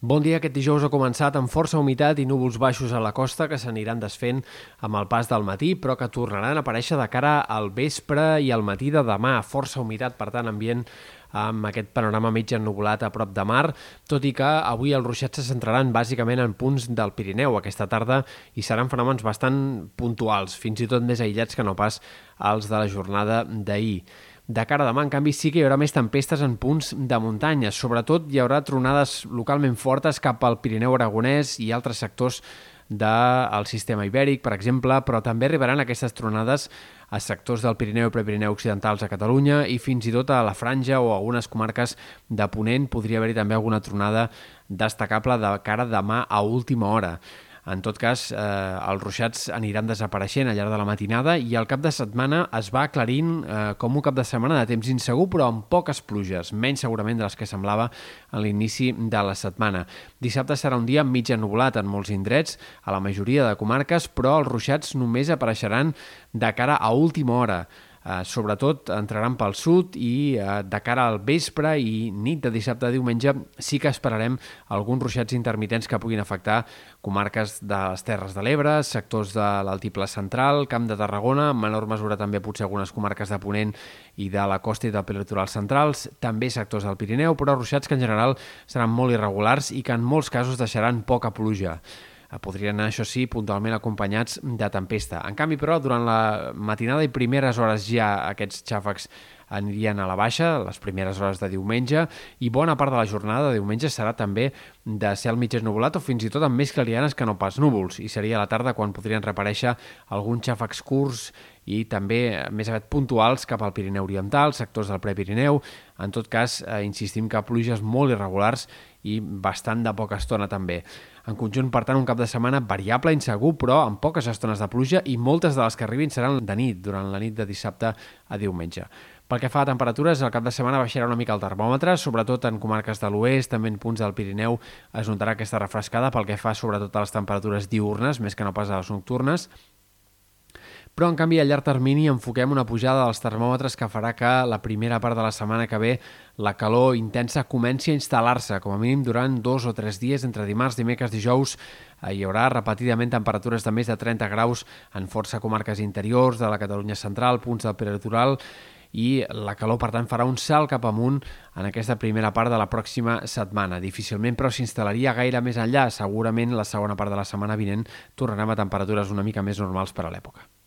Bon dia. Aquest dijous ha començat amb força humitat i núvols baixos a la costa que s'aniran desfent amb el pas del matí, però que tornaran a aparèixer de cara al vespre i al matí de demà. Força humitat, per tant, ambient amb aquest panorama mig ennubulat a prop de mar, tot i que avui els ruixats se centraran bàsicament en punts del Pirineu aquesta tarda i seran fenòmens bastant puntuals, fins i tot més aïllats que no pas els de la jornada d'ahir. De cara a demà, en canvi, sí que hi haurà més tempestes en punts de muntanya. Sobretot hi haurà tronades localment fortes cap al Pirineu Aragonès i altres sectors del sistema ibèric, per exemple, però també arribaran aquestes tronades a sectors del Pirineu i Prepirineu occidentals a Catalunya i fins i tot a la Franja o a algunes comarques de Ponent podria haver-hi també alguna tronada destacable de cara demà a última hora. En tot cas, eh, els ruixats aniran desapareixent al llarg de la matinada i el cap de setmana es va aclarint eh, com un cap de setmana de temps insegur, però amb poques pluges, menys segurament de les que semblava a l'inici de la setmana. Dissabte serà un dia mig ennubulat en molts indrets, a la majoria de comarques, però els ruixats només apareixeran de cara a última hora eh, sobretot entraran pel sud i eh, de cara al vespre i nit de dissabte a diumenge sí que esperarem alguns ruixats intermitents que puguin afectar comarques de les Terres de l'Ebre, sectors de l'Altiple Central, Camp de Tarragona, en menor mesura també potser algunes comarques de Ponent i de la costa i del litoral centrals, també sectors del Pirineu, però ruixats que en general seran molt irregulars i que en molts casos deixaran poca pluja. Eh, podrien anar, això sí, puntualment acompanyats de tempesta. En canvi, però, durant la matinada i primeres hores ja aquests xàfecs anirien a la baixa, les primeres hores de diumenge, i bona part de la jornada de diumenge serà també de cel mig esnubulat o fins i tot amb més clarianes que no pas núvols, i seria a la tarda quan podrien reparèixer alguns xàfecs curts i també més aviat puntuals cap al Pirineu Oriental, sectors del Prepirineu. En tot cas, eh, insistim que pluges molt irregulars i bastant de poca estona també. En conjunt, per tant, un cap de setmana variable, insegur, però amb poques estones de pluja i moltes de les que arribin seran de nit, durant la nit de dissabte a diumenge. Pel que fa a temperatures, el cap de setmana baixarà una mica el termòmetre, sobretot en comarques de l'oest, també en punts del Pirineu es notarà aquesta refrescada pel que fa sobretot a les temperatures diurnes, més que no pas a les nocturnes, però, en canvi, a llarg termini enfoquem una pujada dels termòmetres que farà que la primera part de la setmana que ve la calor intensa comenci a instal·lar-se, com a mínim durant dos o tres dies, entre dimarts, dimecres, dijous, eh, hi haurà repetidament temperatures de més de 30 graus en força comarques interiors de la Catalunya central, punts del peritoral, i la calor, per tant, farà un salt cap amunt en aquesta primera part de la pròxima setmana. Difícilment, però, s'instal·laria gaire més enllà. Segurament la segona part de la setmana vinent tornarem a temperatures una mica més normals per a l'època.